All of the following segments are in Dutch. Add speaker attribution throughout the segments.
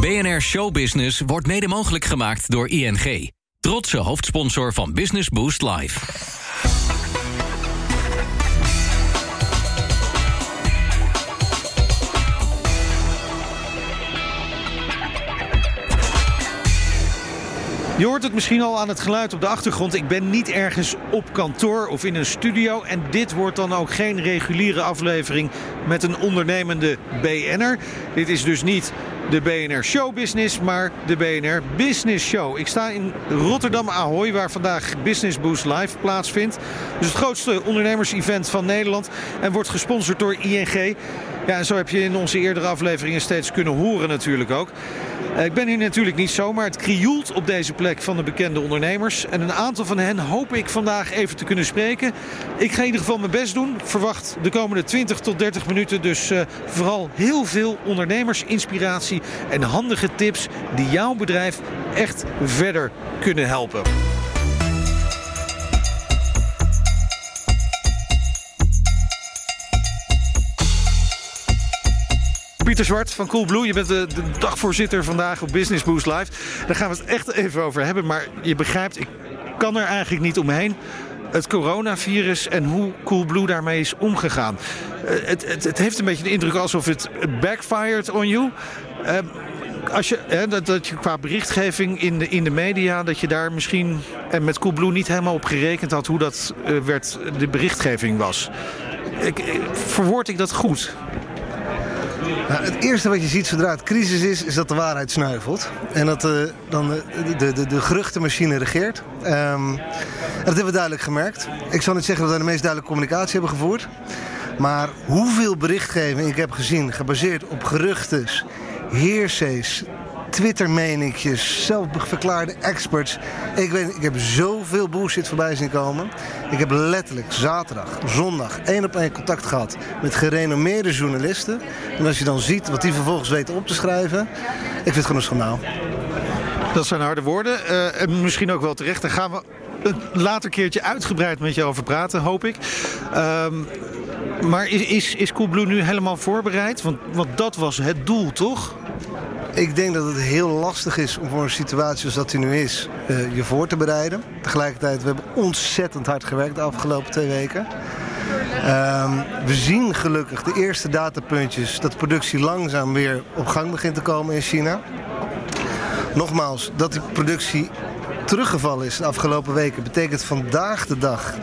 Speaker 1: BNR Showbusiness wordt mede mogelijk gemaakt door ING. Trotse hoofdsponsor van Business Boost Live.
Speaker 2: Je hoort het misschien al aan het geluid op de achtergrond. Ik ben niet ergens op kantoor of in een studio. En dit wordt dan ook geen reguliere aflevering met een ondernemende BN'er. Dit is dus niet de BNR Show Business, maar de BNR Business Show. Ik sta in Rotterdam Ahoy, waar vandaag Business Boost Live plaatsvindt. Dus het grootste ondernemers-event van Nederland. En wordt gesponsord door ING. Ja, en zo heb je in onze eerdere afleveringen steeds kunnen horen natuurlijk ook. Eh, ik ben hier natuurlijk niet zomaar. Het krioelt op deze plek van de bekende ondernemers. En een aantal van hen hoop ik vandaag even te kunnen spreken. Ik ga in ieder geval mijn best doen. Verwacht de komende 20 tot 30 minuten dus uh, vooral heel veel ondernemersinspiratie en handige tips die jouw bedrijf echt verder kunnen helpen. Pieter Zwart van Coolblue. Je bent de, dagvoorzitter vandaag op Business Boost Live. Daar gaan we het echt even over hebben. Maar je begrijpt, ik kan er eigenlijk niet omheen. Het coronavirus en hoe Coolblue daarmee is omgegaan. Uh, het, het, het, heeft een beetje de indruk alsof het backfired on you. Uh, als je, hè, dat, dat je qua berichtgeving in de, in de media... dat je daar misschien en met Coolblue niet helemaal op gerekend had... hoe dat uh, werd, de berichtgeving was. Ik, verwoord ik dat goed?
Speaker 3: Nou, het eerste wat je ziet zodra het crisis is, is dat de waarheid snuivelt. En dat uh, dan de, de, de, de geruchtenmachine regeert. Um, dat hebben we duidelijk gemerkt. Ik zal niet zeggen dat we de meest duidelijke communicatie hebben gevoerd. Maar hoeveel berichtgeving ik heb gezien, gebaseerd op geruchten, heersees, Twitter-meningjes, zelfverklaarde experts. Ik, weet, ik heb zoveel bullshit voorbij zien komen. Ik heb letterlijk zaterdag, zondag één op één contact gehad met gerenommeerde journalisten. En als je dan ziet wat die vervolgens weten op te schrijven, ik vind het gewoon een schandaal.
Speaker 2: Dat zijn harde woorden. Uh, en misschien ook wel terecht. Daar gaan we een later keertje uitgebreid met je over praten, hoop ik. Um, maar is, is, is Coolblue nu helemaal voorbereid? Want, want dat was het doel, toch?
Speaker 3: Ik denk dat het heel lastig is om voor een situatie zoals dat die nu is uh, je voor te bereiden. Tegelijkertijd, we hebben ontzettend hard gewerkt de afgelopen twee weken. Um, we zien gelukkig de eerste datapuntjes dat de productie langzaam weer op gang begint te komen in China. Nogmaals, dat die productie teruggevallen is de afgelopen weken betekent vandaag de dag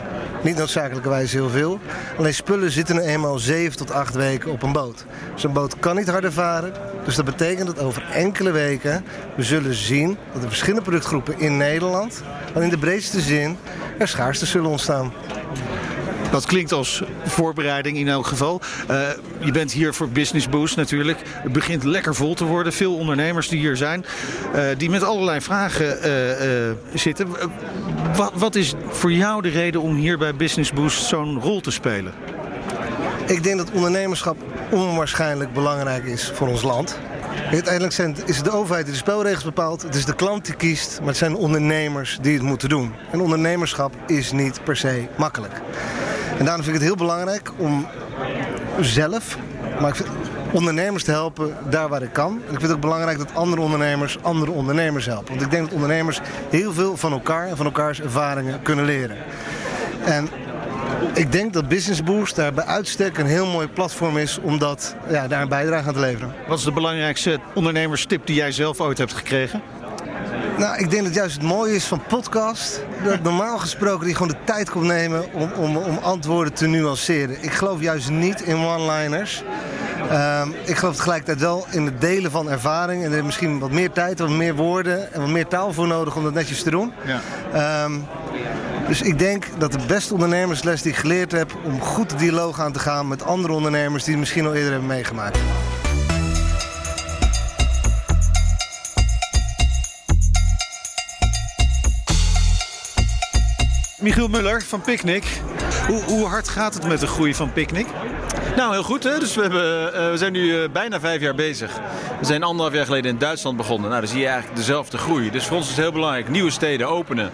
Speaker 3: niet noodzakelijkerwijs heel veel. Alleen spullen zitten eenmaal 7 tot 8 weken op een boot. Dus een boot kan niet harder varen. Dus dat betekent dat over enkele weken we zullen zien dat er verschillende productgroepen in Nederland, dan in de breedste zin, er schaarste zullen ontstaan.
Speaker 2: Dat klinkt als voorbereiding in elk geval. Uh, je bent hier voor Business Boost natuurlijk. Het begint lekker vol te worden. Veel ondernemers die hier zijn, uh, die met allerlei vragen uh, zitten. Wat, wat is voor jou de reden om hier bij Business Boost zo'n rol te spelen?
Speaker 3: Ik denk dat ondernemerschap onwaarschijnlijk belangrijk is voor ons land. Uiteindelijk is het de overheid die de spelregels bepaalt. Het is de klant die kiest, maar het zijn ondernemers die het moeten doen. En ondernemerschap is niet per se makkelijk. En daarom vind ik het heel belangrijk om zelf, maar ondernemers te helpen daar waar ik kan. En ik vind het ook belangrijk dat andere ondernemers andere ondernemers helpen. Want ik denk dat ondernemers heel veel van elkaar en van elkaars ervaringen kunnen leren. En ik denk dat Business Boost daar bij uitstek een heel mooi platform is om dat, ja, daar een bijdrage aan te leveren.
Speaker 2: Wat is de belangrijkste ondernemerstip die jij zelf ooit hebt gekregen?
Speaker 3: Nou, ik denk dat juist het mooie is van podcast. Dat normaal gesproken die gewoon de tijd komt nemen om, om, om antwoorden te nuanceren. Ik geloof juist niet in one-liners. Um, ik geloof tegelijkertijd wel in het delen van ervaring. En er is misschien wat meer tijd, wat meer woorden en wat meer taal voor nodig om dat netjes te doen. Ja. Um, dus ik denk dat de beste ondernemersles die ik geleerd heb... om goed de dialoog aan te gaan met andere ondernemers... die het misschien al eerder hebben meegemaakt.
Speaker 2: Michiel Muller van Picnic. Hoe, hoe, hard gaat het met de groei van Picnic?
Speaker 4: Nou, heel goed. Hè? Dus we, hebben, uh, we zijn nu uh, bijna vijf jaar bezig. We zijn anderhalf jaar geleden in Duitsland begonnen. Nou, dan zie je eigenlijk dezelfde groei. Dus voor ons is het heel belangrijk nieuwe steden openen.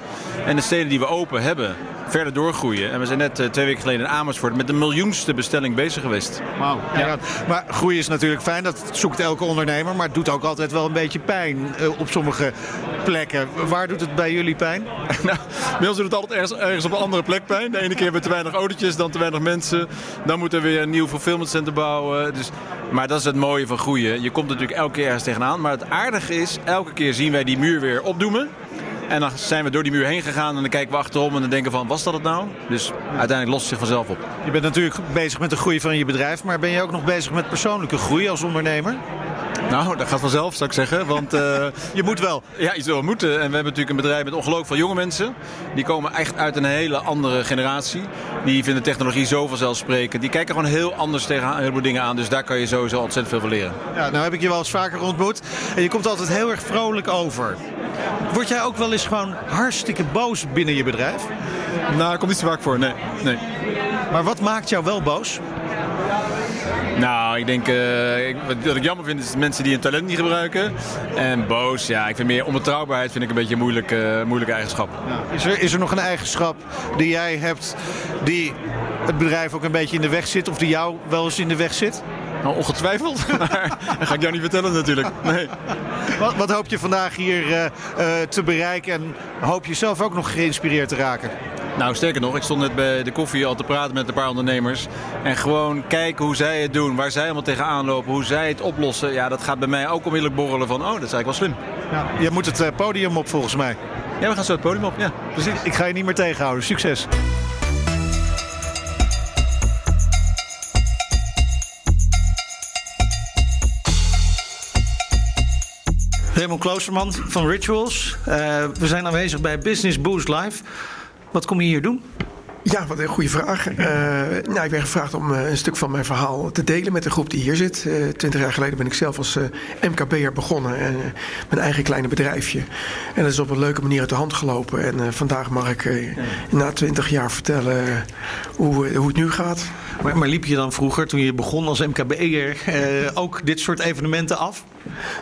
Speaker 4: En de steden die we open hebben, verder doorgroeien. En we zijn net uh, twee weken geleden in Amersfoort met de miljoenste bestelling bezig geweest.
Speaker 2: Wauw. Ja. Maar groei is natuurlijk fijn, dat zoekt elke ondernemer. Maar het doet ook altijd wel een beetje pijn uh, op sommige plekken. Waar doet het bij jullie pijn?
Speaker 4: nou, bij ons doet het altijd ergens, ergens, op een andere plek pijn. De ene keer hebben we te weinig autootjes, dan te weinig mensen. Dan moeten we weer een nieuw fulfillment center bouwen. Dus, maar dat is het mooie van groeien. Je komt natuurlijk elke keer ergens tegenaan. Maar het aardige is, elke keer zien wij die muur weer opdoemen. En dan zijn we door die muur heen gegaan en dan kijken we achterom en dan denken van, was dat het nou? Dus uiteindelijk lost het zich vanzelf op.
Speaker 2: Je bent natuurlijk bezig met de groei van je bedrijf, maar ben je ook nog bezig met persoonlijke groei als ondernemer?
Speaker 4: Nou, dat gaat vanzelf, zou ik zeggen. Want, uh,
Speaker 2: je moet wel.
Speaker 4: Ja, je zou moeten. En we hebben natuurlijk een bedrijf met ongelooflijk veel jonge mensen. Die komen echt uit een hele andere generatie. Die vinden technologie zo vanzelfsprekend. Die kijken gewoon heel anders tegen een heleboel dingen aan. Dus daar kan je sowieso ontzettend veel van leren.
Speaker 2: Ja, nou heb ik je wel eens vaker ontmoet. En je komt altijd heel erg vrolijk over. Word jij ook wel eens gewoon hartstikke boos binnen je bedrijf?
Speaker 4: Nou, dat komt niet zo vaak voor, nee. nee.
Speaker 2: Maar wat maakt jou wel boos?
Speaker 4: Nou, ik denk, uh, ik, wat ik jammer vind is mensen die hun talent niet gebruiken. En boos, ja, ik vind meer onbetrouwbaarheid vind ik een beetje een moeilijke, uh, moeilijke eigenschap.
Speaker 2: Ja. Is, er, is er nog een eigenschap die jij hebt die het bedrijf ook een beetje in de weg zit of die jou wel eens in de weg zit?
Speaker 4: Nou, ongetwijfeld. Maar dat ga ik jou niet vertellen natuurlijk. Nee.
Speaker 2: Wat, wat hoop je vandaag hier uh, uh, te bereiken en hoop je zelf ook nog geïnspireerd te raken?
Speaker 4: Nou, sterker nog, ik stond net bij de koffie al te praten met een paar ondernemers. En gewoon kijken hoe zij het doen, waar zij allemaal tegenaan lopen, hoe zij het oplossen. Ja, dat gaat bij mij ook onmiddellijk borrelen van, oh, dat is eigenlijk wel slim.
Speaker 2: Ja, je moet het uh, podium op volgens mij.
Speaker 4: Ja, we gaan zo het podium op, ja, precies.
Speaker 2: Ik ga je niet meer tegenhouden. Succes. Raymond Kloosterman van Rituals. Uh, we zijn aanwezig bij Business Boost Live. Wat kom je hier doen?
Speaker 5: Ja, wat een goede vraag. Uh, nou, ik ben gevraagd om uh, een stuk van mijn verhaal te delen met de groep die hier zit. Uh, twintig jaar geleden ben ik zelf als MKB'er begonnen. En mijn eigen kleine bedrijfje. En dat is op een leuke manier uit de hand gelopen. En vandaag mag ik na twintig jaar vertellen hoe, hoe het nu gaat.
Speaker 2: Maar, maar, liep je dan vroeger, toen je begon als MKB'er, ook dit soort evenementen af?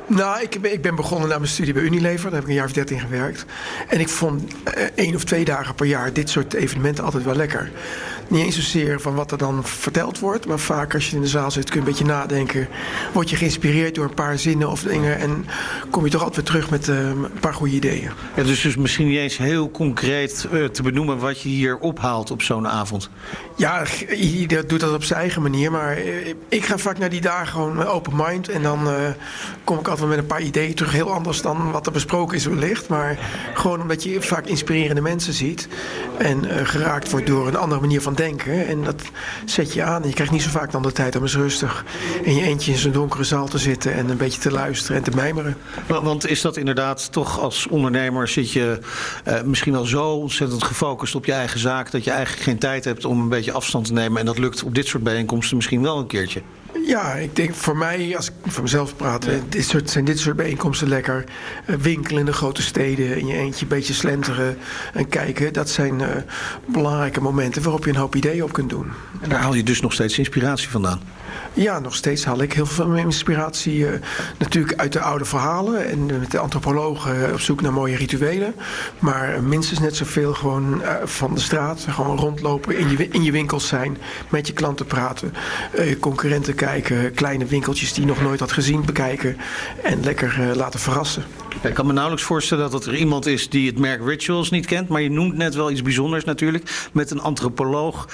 Speaker 5: Nou, ik, ik, ben begonnen na mijn studie bij Unilever. Daar heb ik een jaar of dertien gewerkt. En ik vond eh, één of twee dagen per jaar dit soort evenementen altijd wel lekker. Niet eens zozeer van wat er dan verteld wordt, maar vaak als je in de zaal zit kun je een beetje nadenken. Word je geïnspireerd door een paar zinnen of dingen en kom je toch altijd weer terug met uh, een paar goede ideeën.
Speaker 2: Ja, dus, dus misschien niet eens heel concreet uh, te benoemen wat je hier ophaalt op zo'n avond.
Speaker 5: Ja, ieder doet dat op zijn eigen manier, maar uh, ik ga vaak naar die dagen gewoon met open mind en dan kom ik altijd met een paar ideeën terug. Heel anders dan wat er besproken is wellicht, maar gewoon omdat je vaak inspirerende mensen ziet en geraakt wordt door een andere manier van En dat zet je aan. Je krijgt niet zo vaak dan de tijd om eens rustig in je eentje in zo'n donkere zaal te zitten en een beetje te luisteren en te mijmeren.
Speaker 2: Want is dat inderdaad toch als ondernemer zit je uh, misschien wel zo ontzettend gefocust op je eigen zaak dat je eigenlijk geen tijd hebt om een beetje afstand te nemen. En dat lukt op dit soort bijeenkomsten misschien wel een keertje.
Speaker 5: Ja, ik denk voor mij, als ik voor mezelf praat, ja. dit soort, zijn dit soort bijeenkomsten lekker. Uh, winkelen in de grote steden, in je eentje een beetje slenteren en kijken. Dat zijn uh, belangrijke momenten waarop je een hoop ideeën op kunt doen.
Speaker 2: En daar haal je dus nog steeds inspiratie vandaan?
Speaker 5: Ja, nog steeds haal ik heel veel inspiratie uh, natuurlijk uit de oude verhalen. En met de antropologen op zoek naar mooie rituelen. Maar minstens net zoveel gewoon van de straat. Gewoon rondlopen, in je, in je winkels zijn, met je klanten praten. Concurrenten kijken, kleine winkeltjes die je nog nooit had gezien bekijken. En lekker laten verrassen.
Speaker 2: Ik kan me nauwelijks voorstellen dat er iemand is die het merk Rituals niet kent. Maar je noemt net wel iets bijzonders natuurlijk. Met een antropoloog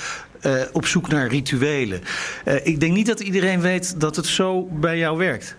Speaker 2: op zoek naar rituelen. Uh, ik denk niet dat iedereen weet dat het zo bij jou werkt.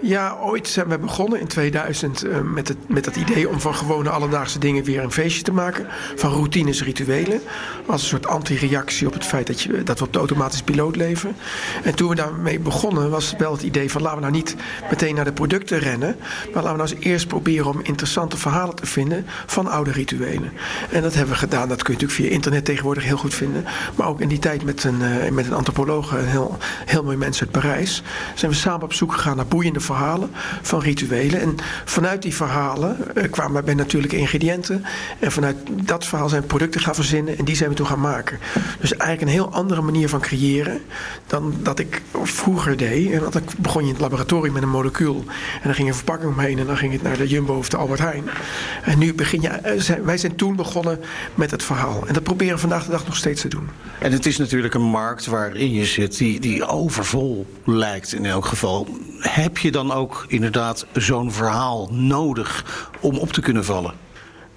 Speaker 5: Ja, ooit zijn we begonnen in 2000 uh, met, het, met dat idee om van gewone alledaagse dingen weer een feestje te maken. Van routines, rituelen. Als een soort anti-reactie op het feit dat, je, dat we op de automatische piloot leven. En toen we daarmee begonnen was wel het idee van laten we nou niet meteen naar de producten rennen. Maar laten we nou eens eerst proberen om interessante verhalen te vinden van oude rituelen. En dat hebben we gedaan. Dat kun je natuurlijk via internet tegenwoordig heel goed vinden. Maar ook in die tijd met een, uh, met een antropoloog, een heel, heel mooi mens uit Parijs. Zijn we samen op zoek gegaan naar boeiende verhalen van rituelen. En vanuit die verhalen uh, kwamen bij natuurlijke ingrediënten. En vanuit dat verhaal zijn producten gaan verzinnen en die zijn we toen gaan maken. Dus eigenlijk een heel andere manier van creëren dan dat ik vroeger deed. Dat ik begon je in het laboratorium met een molecuul. En dan ging een verpakking omheen en dan ging het naar de Jumbo of de Albert Heijn. En nu begin je, uh, wij zijn toen begonnen met het verhaal. En dat proberen we vandaag de dag nog steeds te doen.
Speaker 2: En het is natuurlijk een markt waarin je zit die, die overvol lijkt in elk geval. Heb je dan ook inderdaad zo'n verhaal nodig om op te kunnen vallen?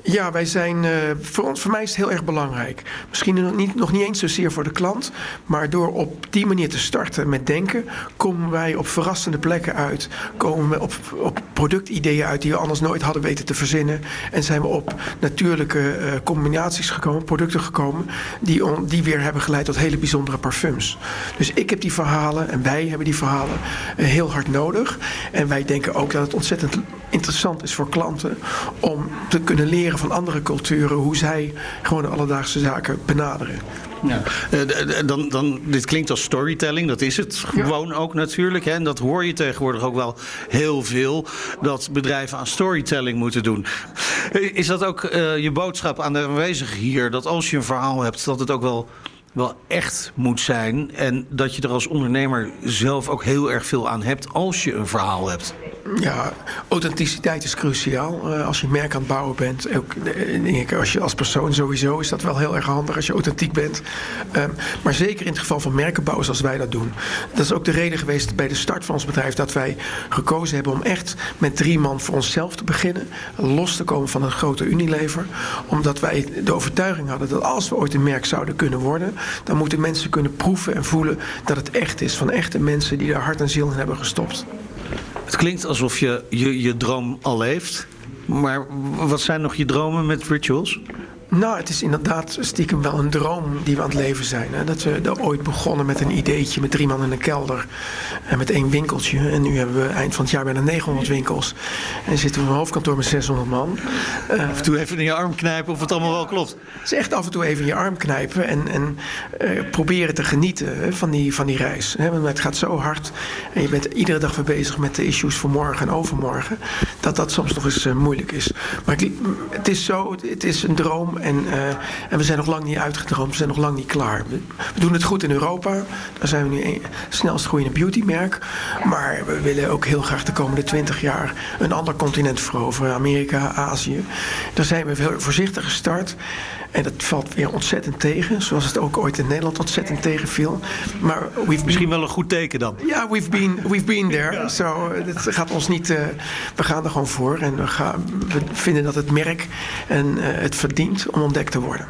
Speaker 5: Ja, wij zijn, uh, voor, ons, voor mij is het heel erg belangrijk. Misschien nog niet, nog niet eens zozeer voor de klant, maar door op die manier te starten met denken, komen wij op verrassende plekken uit. Komen we op, op productideeën uit die we anders nooit hadden weten te verzinnen. En zijn we op natuurlijke uh, combinaties gekomen, producten gekomen, die, die weer hebben geleid tot hele bijzondere parfums. Dus ik heb die verhalen en wij hebben die verhalen uh, heel hard nodig. En wij denken ook dat het ontzettend interessant is voor klanten om te kunnen leren van andere culturen hoe zij gewoon de alledaagse zaken benaderen.
Speaker 2: Ja. Uh, dan, dan, dit klinkt als storytelling, dat is het gewoon ja. ook natuurlijk. Hè? En dat hoor je tegenwoordig ook wel heel veel, dat bedrijven aan storytelling moeten doen. Is dat ook uh, je boodschap aan de aanwezigen hier, dat als je een verhaal hebt, dat het ook wel wel echt moet zijn. En dat je er als ondernemer zelf ook heel erg veel aan hebt als je een verhaal hebt.
Speaker 5: Ja, authenticiteit is cruciaal. Uh, als je merk aan het bouwen bent, ook denk als je als persoon sowieso, is dat wel heel erg handig als je authentiek bent. Um, maar zeker in het geval van merkenbouw zoals wij dat doen. Dat is ook de reden geweest bij de start van ons bedrijf dat wij gekozen hebben om echt met drie man voor onszelf te beginnen. Los te komen van een grote Unilever. Omdat wij de overtuiging hadden dat als we ooit een merk zouden kunnen worden, dan moeten mensen kunnen proeven en voelen dat het echt is. Van echte mensen die daar hart en ziel in hebben gestopt.
Speaker 2: Het klinkt alsof je je, je droom al leeft. Maar wat zijn nog je dromen met rituals?
Speaker 5: Nou, het is inderdaad stiekem wel een droom die we aan het leven zijn. Hè? Dat we er ooit begonnen met een ideetje met drie man in een kelder. En met één winkeltje. En nu hebben we eind van het jaar bijna 900 winkels. En zitten we in een hoofdkantoor met 600 man.
Speaker 2: Uh, af en toe even in je arm knijpen of het allemaal wel klopt.
Speaker 5: Het is echt af en toe even in je arm knijpen. En, en uh, proberen te genieten hè, van, die, van die reis. Hè? Want het gaat zo hard. En je bent iedere dag weer bezig met de issues voor morgen en overmorgen. Dat dat soms nog eens uh, moeilijk is. Maar het is zo, het is een droom. En, uh, en, we zijn nog lang niet uitgedroomd, we zijn nog lang niet klaar. We, doen het goed in Europa. Daar zijn we nu het snelst groeiende beautymerk. Maar we willen ook heel graag de komende 20 jaar een ander continent veroveren. Amerika, Azië. Daar zijn we heel voorzichtig gestart. En dat valt weer ontzettend tegen. Zoals het ook ooit in Nederland ontzettend tegenviel. Maar
Speaker 2: we've Misschien wel een goed teken dan.
Speaker 5: Ja, yeah, we've been, we've been there. Ja. So, het gaat ons niet... Uh, we gaan er gewoon voor. En we, gaan, we vinden dat het merk en uh, het verdient om ontdekt te worden.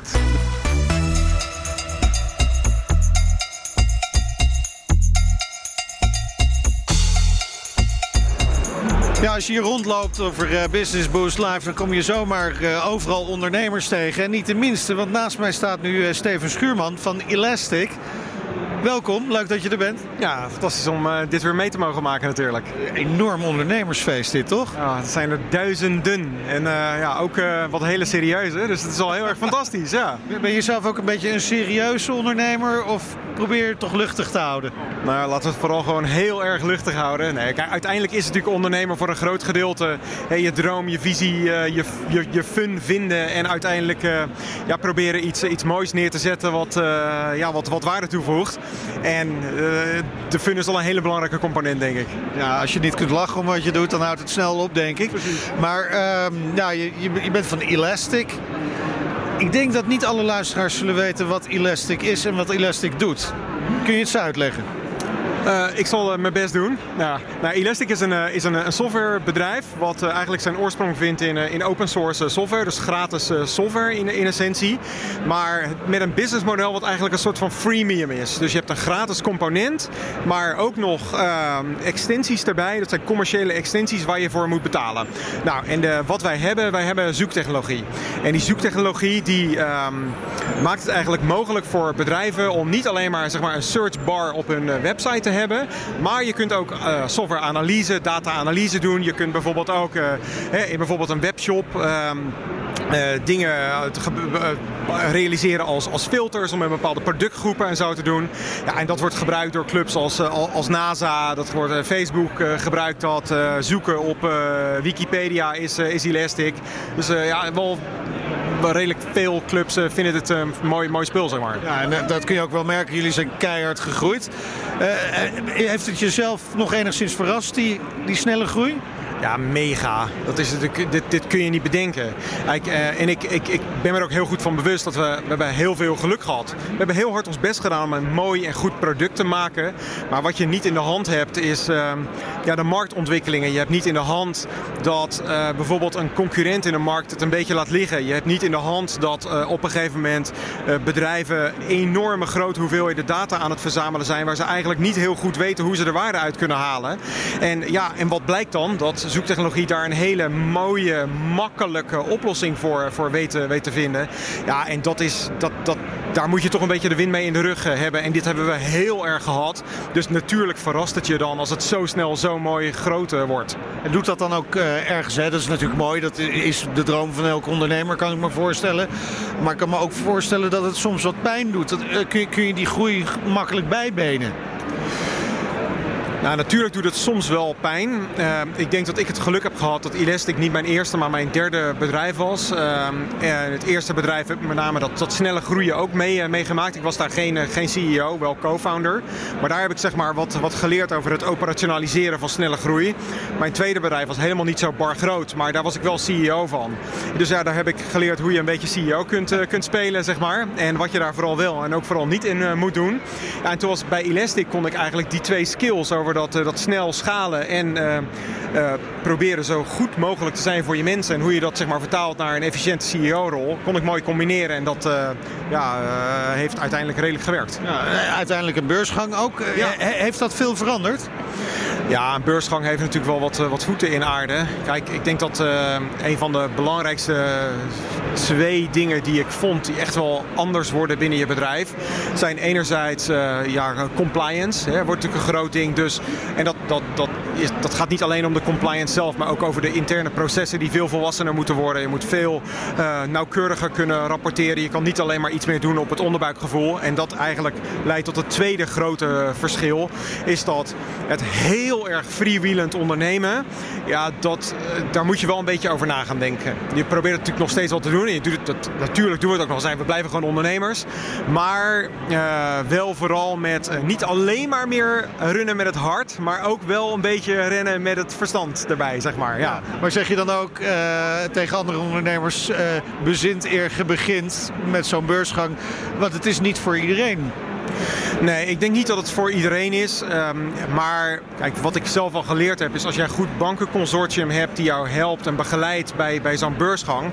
Speaker 2: Ja, als je hier rondloopt over uh, Business Boost Live, dan kom je zomaar uh, overal ondernemers tegen. En niet de minste, want naast mij staat nu uh, Steven Schuurman van Elastic. Welkom, leuk dat je er bent.
Speaker 6: Ja, fantastisch om uh, dit weer mee te mogen maken natuurlijk.
Speaker 2: Enorm ondernemersfeest dit, toch?
Speaker 6: Ja, het zijn er duizenden. En uh, ja, ook uh, wat hele serieuze, dus het is al heel erg fantastisch, ja.
Speaker 2: Ben je zelf ook een beetje een serieuze ondernemer of probeer je het toch luchtig te houden?
Speaker 6: Nou laten we het vooral gewoon heel erg luchtig houden. Nee, kijk, uiteindelijk is het natuurlijk ondernemer voor een groot gedeelte hey, je droom, je visie, je, je, je fun vinden en uiteindelijk ja, proberen iets, iets moois neer te zetten wat, ja, wat, wat waarde toevoegt. En uh, de fun is al een hele belangrijke component, denk ik.
Speaker 2: Ja, als je niet kunt lachen om wat je doet, dan houdt het snel op, denk ik. Precies. Maar uh, nou, je, je bent van Elastic. Ik denk dat niet alle luisteraars zullen weten wat Elastic is en wat Elastic doet. Kun je het eens uitleggen?
Speaker 6: Uh, ik zal uh, mijn best doen. Nou, nou, Elastic is een, uh, is een, een softwarebedrijf wat eigenlijk zijn oorsprong vindt in, in open source software, dus gratis software in, essentie. Maar met een businessmodel wat eigenlijk een soort van freemium is. Dus je hebt een gratis component, maar ook nog extensies erbij. Dat zijn commerciële extensies waar je voor moet betalen. Nou, en de, wat wij hebben, wij hebben zoektechnologie. En die zoektechnologie die um, maakt het eigenlijk mogelijk voor bedrijven om niet alleen maar, zeg maar een search bar op hun website te hebben. Maar je kunt ook uh, software-analyse, data-analyse doen. Je kunt bijvoorbeeld ook uh, in bijvoorbeeld een webshop. Um, dingen realiseren als, als filters om met bepaalde productgroepen en zo te doen. Ja, en dat wordt gebruikt door clubs als, als NASA, dat wordt Facebook gebruikt dat. zoeken op Wikipedia is, is Elastic. Dus ja, wel redelijk veel clubs uh, vinden het een mooi, mooi spul, zeg maar.
Speaker 2: Ja, en dat kun je ook wel merken. Jullie zijn keihard gegroeid. Heeft het jezelf nog enigszins verrast, die, die snelle groei?
Speaker 6: Ja, mega. Dat is dit, dit kun je niet bedenken. Uh, en ik, ik, ik ben me er ook heel goed van bewust dat we, we hebben heel veel geluk gehad. We hebben heel hard ons best gedaan om een mooi en goed product te maken. Maar wat je niet in de hand hebt is uh, ja, de marktontwikkelingen. Je hebt niet in de hand dat uh, bijvoorbeeld een concurrent in de markt het een beetje laat liggen. Je hebt niet in de hand dat op een gegeven moment bedrijven enorme grote hoeveelheden data aan het verzamelen zijn. Waar ze eigenlijk niet heel goed weten hoe ze de waarde uit kunnen halen. En, ja, en wat blijkt dan? Dat zoektechnologie daar een hele mooie, makkelijke oplossing voor, voor weten, weten vinden. Ja, en dat is, dat, dat, daar moet je toch een beetje de wind mee in de rug eh, hebben. En dit hebben we heel erg gehad. Dus natuurlijk verrast het je dan als het zo snel zo mooi groot eh, wordt.
Speaker 2: En doet dat dan ook uh, ergens? Hè? Dat is natuurlijk mooi. Dat is de droom van elke ondernemer, kan ik me voorstellen. Maar ik kan me ook voorstellen dat het soms wat pijn doet. Dat, kun, je, kun je die groei makkelijk bijbenen?
Speaker 6: Nou, natuurlijk doet het soms wel pijn. Uh, ik denk dat ik het geluk heb gehad dat Elastic niet mijn eerste, maar mijn derde bedrijf was. En het eerste bedrijf heb ik met name dat, snelle groeien ook mee, uh, meegemaakt. Ik was daar geen, eh, geen CEO, wel co-founder. Maar daar heb ik zeg maar wat, wat geleerd over het operationaliseren van snelle groei. Mijn tweede bedrijf was helemaal niet zo bar groot, maar daar was ik wel CEO van. Dus daar heb ik geleerd hoe je een beetje CEO kunt, kunt spelen, zeg maar. En wat je daar vooral wil en ook vooral niet in moet doen. En toen was bij Elastic kon ik eigenlijk die twee skills over dat, eh, dat snel schalen en uh, uh, proberen zo goed mogelijk te zijn voor je mensen. En hoe je dat zeg maar, vertaalt naar een efficiënte CEO-rol, kon ik mooi combineren. En dat ja, heeft uiteindelijk redelijk gewerkt. Ja,
Speaker 2: uiteindelijk een beursgang ook. Ja. heeft dat veel veranderd?
Speaker 6: Ja, een beursgang heeft natuurlijk wel wat, wat voeten in aarde. Kijk, ik denk dat uh, een van de belangrijkste twee dingen die ik vond die echt wel anders worden binnen je bedrijf, zijn enerzijds ja, compliance. Hè, wordt natuurlijk een groot ding. Dus, en dat, dat, dat, dat gaat niet alleen om de compliance zelf, maar ook over de interne processen die veel volwassener moeten worden. Je moet veel uh, nauwkeuriger kunnen rapporteren. Je kan niet alleen maar iets meer doen op het onderbuikgevoel. En dat eigenlijk leidt tot het tweede grote verschil. Is dat het heel erg freewheelend ondernemen. Ja, dat, uh, daar moet je wel een beetje over na gaan denken. Je probeert het natuurlijk nog steeds wat te doen. En je doet het, natuurlijk doen we het ook nog zijn. We blijven gewoon ondernemers. Maar uh, wel vooral met niet alleen maar meer runnen met het hart. Maar ook wel een beetje rennen met het verstand erbij, zeg maar. Ja. ja
Speaker 2: maar zeg je dan ook uh, tegen andere ondernemers, uh, bezint eer je begint met zo'n beursgang, want het is niet voor iedereen.
Speaker 6: Nee, ik denk niet dat het voor iedereen is. Um, maar kijk, wat ik zelf al geleerd heb, is als jij een goed bankenconsortium hebt die jou helpt en begeleidt bij, bij zo'n beursgang,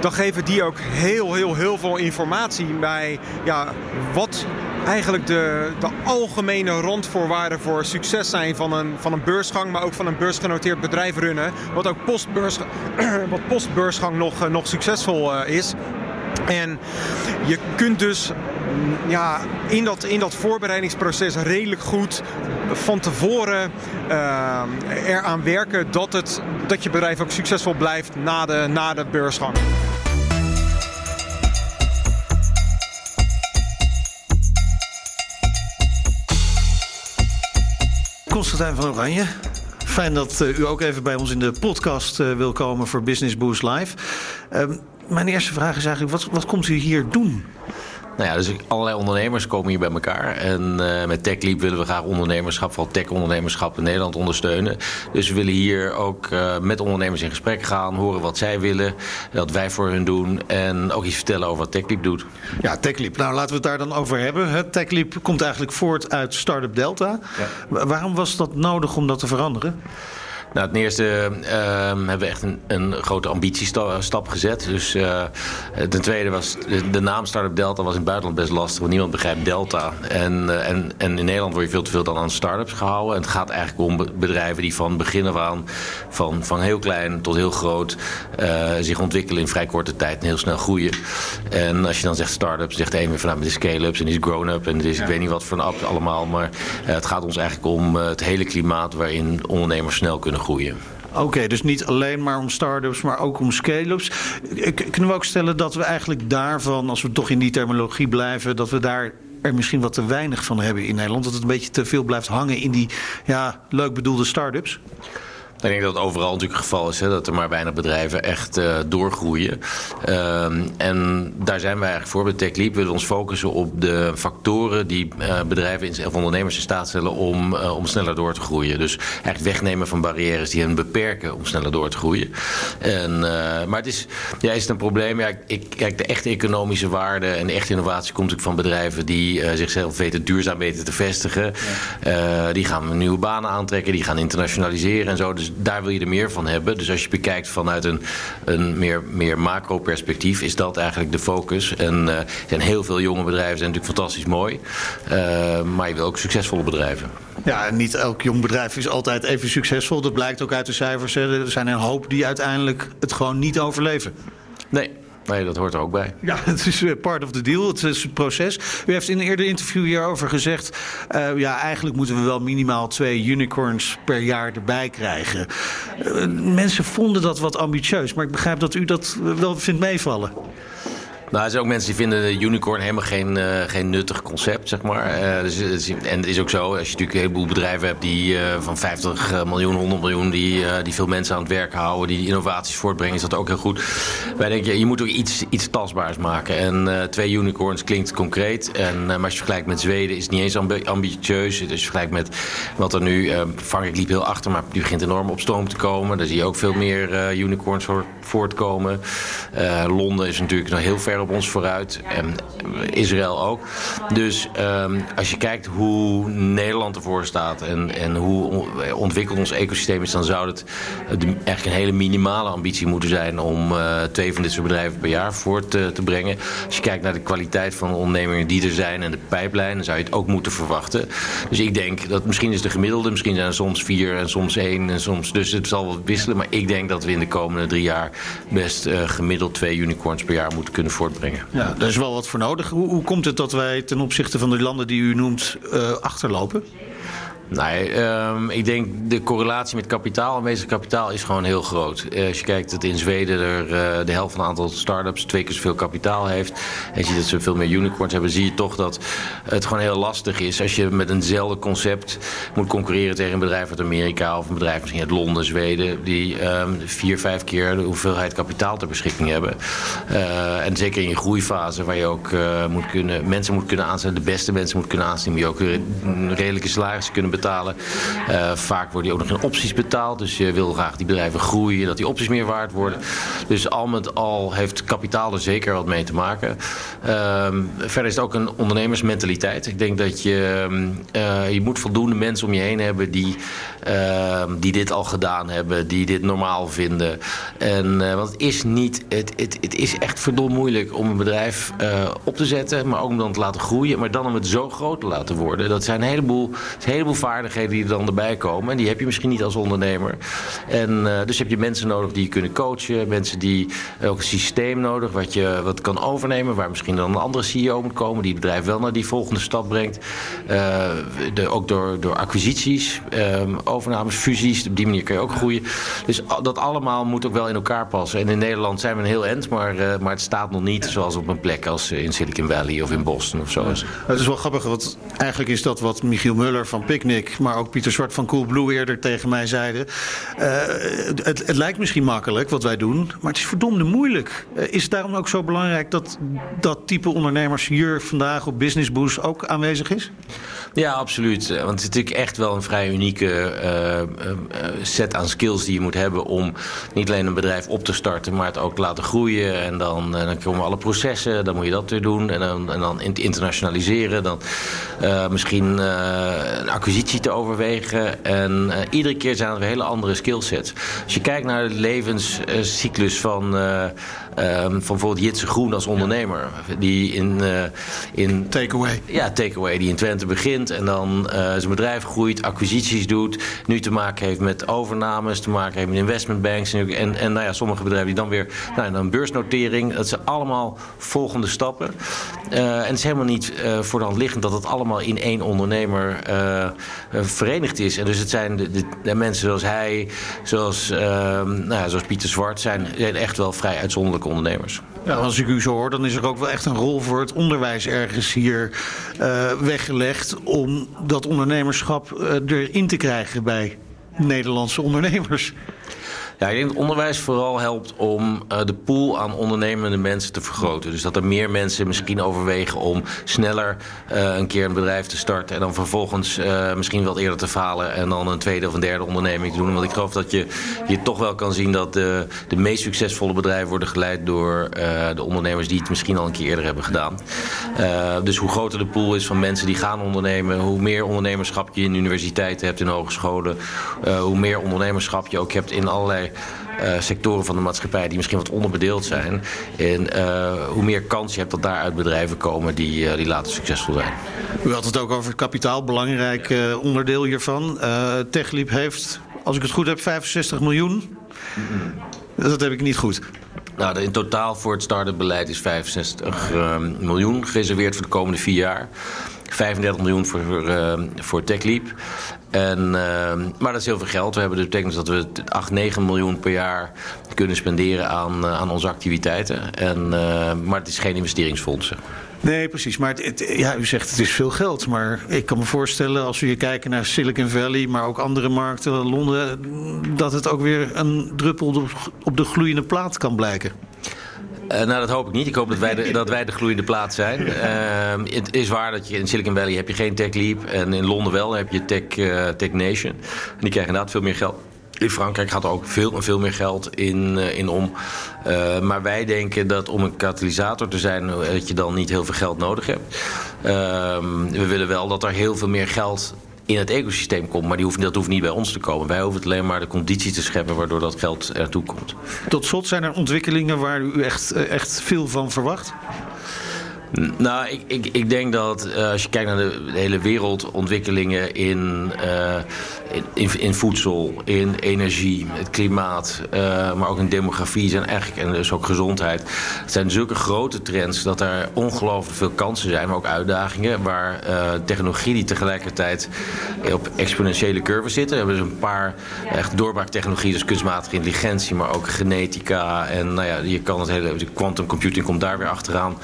Speaker 6: dan geven die ook heel, heel, heel veel informatie bij ja, wat eigenlijk de, de algemene randvoorwaarden voor succes zijn van een, van een beursgang, maar ook van een beursgenoteerd bedrijf runnen. Wat ook postbeurs, wat postbeursgang nog, nog succesvol uh, is. En je kunt dus ja, in, dat, in dat voorbereidingsproces redelijk goed van tevoren uh, eraan werken dat, het, dat je bedrijf ook succesvol blijft na de, na de beursgang.
Speaker 2: Constantijn van Oranje. Fijn dat uh, u ook even bij ons in de podcast uh, wil komen voor Business Boost Live. Uh, mijn eerste vraag is eigenlijk, wat, wat komt u hier doen?
Speaker 7: Nou ja, dus allerlei ondernemers komen hier bij elkaar. En uh, met TechLeap willen we graag ondernemerschap, vooral tech-ondernemerschap in Nederland ondersteunen. Dus we willen hier ook uh, met ondernemers in gesprek gaan, horen wat zij willen, wat wij voor hun doen en ook iets vertellen over wat TechLeap doet.
Speaker 2: Ja, TechLeap. Nou, laten we het daar dan over hebben. TechLeap komt eigenlijk voort uit Startup Delta. Ja. Waarom was dat nodig om dat te veranderen?
Speaker 7: Nou, ten eerste uh, hebben we echt een, een grote ambitiestap gezet. Dus uh, ten tweede was de, de, naam Startup Delta was in het buitenland best lastig, want niemand begrijpt Delta. En, uh, en, en in Nederland word je veel te veel dan aan startups gehouden. En het gaat eigenlijk om bedrijven die van begin af aan, van, van heel klein tot heel groot, uh, zich ontwikkelen in vrij korte tijd en heel snel groeien. En als je dan zegt startups, zegt de een weer van nou, het is scale-ups en het is grown-up en het is ja. ik weet niet wat voor een app allemaal. Maar het gaat ons eigenlijk om het hele klimaat waarin ondernemers snel kunnen groeien.
Speaker 2: Oké, dus niet alleen maar om start-ups, maar ook om scale-ups. Kunnen we ook stellen dat we eigenlijk daarvan, als we toch in die terminologie blijven, dat we daar er misschien wat te weinig van hebben in Nederland? Dat het een beetje te veel blijft hangen in die ja, leuk bedoelde start-ups?
Speaker 7: Ik denk dat het overal natuurlijk het geval is hè, dat er maar weinig bedrijven echt uh, doorgroeien. Uh, en daar zijn wij eigenlijk voor. Bij TechLeap willen we ons focussen op de factoren die uh, bedrijven of ondernemers in staat stellen om, uh, om sneller door te groeien. Dus eigenlijk wegnemen van barrières die hen beperken om sneller door te groeien. En, maar het is, ja, is het een probleem? Ja, ik, kijk, de echte economische waarde en de echte innovatie komt natuurlijk van bedrijven die zichzelf weten duurzaam weten te vestigen. Ja. die gaan nieuwe banen aantrekken, die gaan internationaliseren en zo. Dus daar wil je er meer van hebben. Dus als je bekijkt vanuit een, een meer, meer macro-perspectief, is dat eigenlijk de focus. En uh, zijn heel veel jonge bedrijven, zijn natuurlijk fantastisch mooi. Uh, maar je wil ook succesvolle bedrijven.
Speaker 2: Ja, niet elk jong bedrijf is altijd even succesvol. Dat blijkt ook uit de cijfers. Hè. Er zijn een hoop die uiteindelijk het gewoon niet overleven.
Speaker 7: Nee, Nee, dat hoort er ook bij.
Speaker 2: Ja, het is part of the deal. Het is het proces. U heeft in een eerder interview hierover gezegd... Uh, ja, eigenlijk moeten we wel minimaal twee unicorns per jaar erbij krijgen. Uh, mensen vonden dat wat ambitieus. Maar ik begrijp dat u dat wel vindt meevallen.
Speaker 7: Nou, er zijn ook mensen die vinden de unicorn helemaal geen, uh, geen nuttig concept, zeg maar. Uh, dus, en het is ook zo, als je natuurlijk een heleboel bedrijven hebt die van 50 miljoen, 100 miljoen, die, die veel mensen aan het werk houden, die innovaties voortbrengen, is dat ook heel goed. Wij denken, je moet ook iets, iets tastbaars maken. En twee unicorns klinkt concreet. En, maar als je vergelijkt met Zweden is het niet eens ambi ambitieus. Dus als je vergelijkt met wat er nu, Frankrijk liep heel achter, maar die begint enorm op stoom te komen. Daar zie je ook veel meer unicorns voortkomen. Londen is natuurlijk nog heel ver op ons vooruit. En Israël ook. Dus um, als je kijkt hoe Nederland ervoor staat en, en hoe ontwikkeld ons ecosysteem is, dan zou het eigenlijk een hele minimale ambitie moeten zijn om uh, twee van dit soort bedrijven per jaar voort te, te, brengen. Als je kijkt naar de kwaliteit van de ondernemingen die er zijn en de pijplijn, dan zou je het ook moeten verwachten. Dus ik denk dat misschien is de gemiddelde, misschien zijn er soms vier en soms één en soms. Dus het zal wel wisselen. Maar ik denk dat we in de komende drie jaar best uh, gemiddeld twee unicorns per jaar moeten kunnen voortbrengen.
Speaker 2: Ja, daar is wel wat voor nodig. Hoe, hoe komt het dat wij ten opzichte van de landen die u noemt uh, achterlopen?
Speaker 7: Nee, um, ik denk de correlatie met kapitaal, aanwezig kapitaal, is gewoon heel groot. Uh, als je kijkt dat in Zweden er uh, de helft van het aantal start-ups twee keer zoveel kapitaal heeft. En je ziet dat ze veel meer unicorns hebben, zie je toch dat het gewoon heel lastig is. Als je met eenzelfde concept moet concurreren tegen een bedrijf uit Amerika of een bedrijf misschien uit Londen, Zweden, die um, vier, vijf keer de hoeveelheid kapitaal ter beschikking hebben. Uh, en zeker in je groeifase, waar je ook moet kunnen, mensen moet kunnen aanstellen, de beste mensen moet kunnen aanstellen, die ook een redelijke salarissen kunnen betalen. Uh, vaak worden die ook nog in opties betaald. Dus je wil graag die bedrijven groeien, dat die opties meer waard worden. Dus al met al heeft kapitaal er zeker wat mee te maken. Uh, verder is het ook een ondernemersmentaliteit. Ik denk dat je, uh, je moet voldoende mensen om je heen hebben die, ehm, die dit al gedaan hebben, die dit normaal vinden. En, eh, want het is niet, het, het, het is echt verdomd moeilijk om een bedrijf op te zetten, maar ook om dan te laten groeien, maar dan om het zo groot te laten worden. Dat zijn een heleboel, een heleboel vaardigheden die er dan erbij komen. En die heb je misschien niet als ondernemer. En uh, dus heb je mensen nodig die je kunnen coachen. Mensen die ook een systeem nodig wat je wat kan overnemen. Waar misschien dan een andere CEO moet komen. Die het bedrijf wel naar die volgende stap brengt. Uh, de, ook door, door acquisities, um, overnames, fusies. Op die manier kun je ook groeien. Dus dat allemaal moet ook wel in elkaar passen. En in Nederland zijn we een heel end. Maar, maar het staat nog niet zoals op een plek als in Silicon Valley of in Boston of zo.
Speaker 2: Het is wel grappig. Want eigenlijk is dat wat Michiel Muller van Picnic maar ook Pieter Zwart van Coolblue eerder tegen mij zeiden. Uh, het, het, lijkt misschien makkelijk wat wij doen, maar het is verdomde moeilijk. Uh, is het daarom ook zo belangrijk dat dat type ondernemers hier vandaag op Business Boost ook aanwezig is?
Speaker 7: Ja, absoluut. Want het is natuurlijk echt wel een vrij unieke uh, set aan skills die je moet hebben om niet alleen een bedrijf op te starten, maar het ook te laten groeien. En dan, dan komen alle processen, dan moet je dat weer doen. En dan, en dan internationaliseren. Dan misschien een acquisitie te overwegen. En iedere keer zijn er hele andere skillsets. Als je kijkt naar de levenscyclus van, van bijvoorbeeld Jitse Groen als ondernemer. Die in... Uh, in
Speaker 2: takeaway.
Speaker 7: Ja, takeaway. Die in Twente begint en dan zijn bedrijf groeit, acquisities doet, nu te maken heeft met overnames, te maken heeft met investmentbanks en, en nou ja, sommige bedrijven die dan weer nou, dan beursnotering. Dat zijn allemaal volgende stappen. en het is helemaal niet voor de hand liggend dat het allemaal in één ondernemer verenigd is. En dus het zijn de, de, mensen zoals hij, zoals, nou ja, zoals Pieter Zwart, zijn, zijn echt wel vrij ondernemers.
Speaker 2: Ja, als ik u zo hoor, dan is er ook wel echt een rol voor het onderwijs ergens hier uh, weggelegd om dat ondernemerschap uh, erin te krijgen bij Nederlandse ondernemers.
Speaker 7: Ja, ik denk dat onderwijs vooral helpt om uh, de pool aan ondernemende mensen te vergroten. Dus dat er meer mensen misschien overwegen om sneller uh, een keer een bedrijf te starten. En dan vervolgens uh, misschien wat eerder te falen. En dan een tweede of een derde onderneming te doen. Want ik geloof dat je, je toch wel kan zien dat de meest succesvolle bedrijven worden geleid door de ondernemers die het misschien al een keer eerder hebben gedaan. dus hoe groter de pool is van mensen die gaan ondernemen, hoe meer ondernemerschap je in universiteiten hebt, in hogescholen, hoe meer ondernemerschap je ook hebt in allerlei uh, sectoren van de maatschappij die misschien wat onderbedeeld zijn. En uh, hoe meer kans je hebt dat daaruit bedrijven komen die, uh, die later succesvol zijn.
Speaker 2: U had het ook over het kapitaal, belangrijk onderdeel hiervan. Techliep heeft, als ik het goed heb, 65 miljoen. Dat heb ik niet goed.
Speaker 7: Nou, in totaal voor het start-up beleid is 65 miljoen gereserveerd voor de komende vier jaar. 35 miljoen voor, uh, voor TechLeap. En, uh, maar dat is heel veel geld. We hebben dus betekent dat we 8, 9 miljoen per jaar kunnen spenderen aan, uh, aan onze activiteiten. En, maar het is geen investeringsfondsen.
Speaker 2: Nee, precies. Maar het, ja, u zegt het is veel geld. Maar ik kan me voorstellen, als we hier kijken naar Silicon Valley, maar ook andere markten, Londen, dat het ook weer een druppel op de gloeiende plaat kan blijken.
Speaker 7: Uh, nou, dat hoop ik niet. Ik hoop dat wij de, dat wij de gloeiende plaats zijn. Uh, het is waar dat je in Silicon Valley heb je geen Tech Leap. En in Londen wel heb je Tech, uh, Tech Nation. En die krijgen inderdaad veel meer geld. In Frankrijk gaat er ook veel, veel meer geld in, in om. maar wij denken dat om een katalysator te zijn... dat je dan niet heel veel geld nodig hebt. Ehm, we willen wel dat er heel veel meer geld in het ecosysteem komt. Maar die hoeft, dat hoeft niet bij ons te komen. Wij hoeven het alleen maar de conditie te scheppen waardoor dat geld ertoe komt.
Speaker 2: Tot slot zijn er ontwikkelingen waar u echt, eh, echt veel van verwacht?
Speaker 7: Nou, ik, ik, ik denk dat uh, als je kijkt naar de, hele wereldontwikkelingen in, uh, in, in, voedsel, in energie, het klimaat, uh, maar ook in demografie zijn eigenlijk, en dus ook gezondheid. Het zijn zulke grote trends dat er ongelooflijk veel kansen zijn, maar ook uitdagingen. Waar technologie die tegelijkertijd op exponentiële curves zitten. We hebben dus een paar echt doorbraaktechnologieën, dus kunstmatige intelligentie, maar ook genetica. En nou ja, je kan het hele, quantum computing komt daar weer achteraan.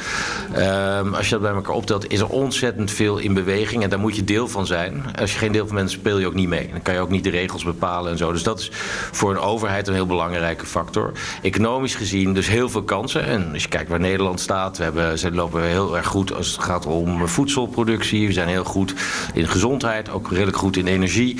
Speaker 7: Um, als je dat bij elkaar optelt, is er ontzettend veel in beweging. En daar moet je deel van zijn. Als je geen deel van bent, speel je ook niet mee. Dan kan je ook niet de regels bepalen en zo. Dus dat is voor een overheid een heel belangrijke factor. Economisch gezien dus heel veel kansen. En als je kijkt waar Nederland staat, we hebben, ze lopen heel erg goed als het gaat om voedselproductie. We zijn heel goed in gezondheid, ook redelijk goed in energie.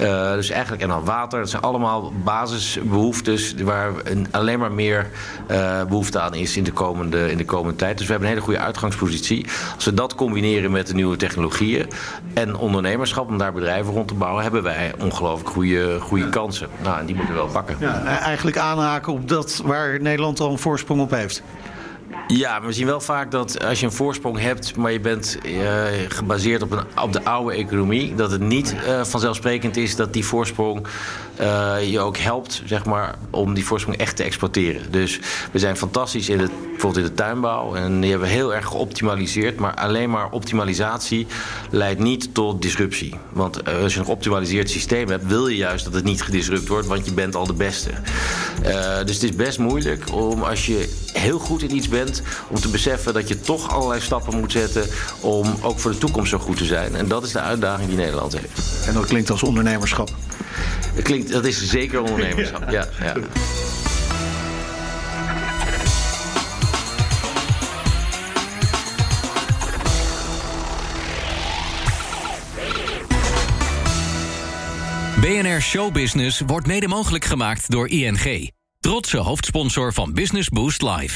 Speaker 7: Uh, dus eigenlijk, en dan water. Dat zijn allemaal basisbehoeftes waar alleen maar meer uh, behoefte aan is in de, komende, in de komende tijd. Dus we hebben een hele goede uitgang uitgangspositie. Als we dat combineren met de nieuwe technologieën en ondernemerschap om daar bedrijven rond te bouwen, hebben wij ongelooflijk goede, goede kansen. Nou, en die moeten we wel pakken.
Speaker 2: Ja, eigenlijk aanhaken op dat waar Nederland al een voorsprong op heeft.
Speaker 7: Ja, we zien wel vaak dat als je een voorsprong hebt, maar je bent uh, gebaseerd op, een, op de oude economie, dat het niet uh, vanzelfsprekend is dat die voorsprong uh, je ook helpt, zeg maar, om die voorsprong echt te exploiteren. Dus we zijn fantastisch in het, bijvoorbeeld in de tuinbouw en die hebben we heel erg geoptimaliseerd, maar alleen maar optimalisatie leidt niet tot disruptie. Want als je een geoptimaliseerd systeem hebt, wil je juist dat het niet gedisrupt wordt, want je bent al de beste. dus het is best moeilijk om als je heel goed in iets bent, om te beseffen dat je toch allerlei stappen moet zetten om ook voor de toekomst zo goed te zijn. En dat is de uitdaging die Nederland heeft.
Speaker 2: En dat klinkt als ondernemerschap.
Speaker 7: Dat, klinkt, dat is zeker ondernemerschap, ja. ja.
Speaker 1: BNR Showbusiness wordt mede mogelijk gemaakt door ING. Trotse hoofdsponsor van Business Boost Live.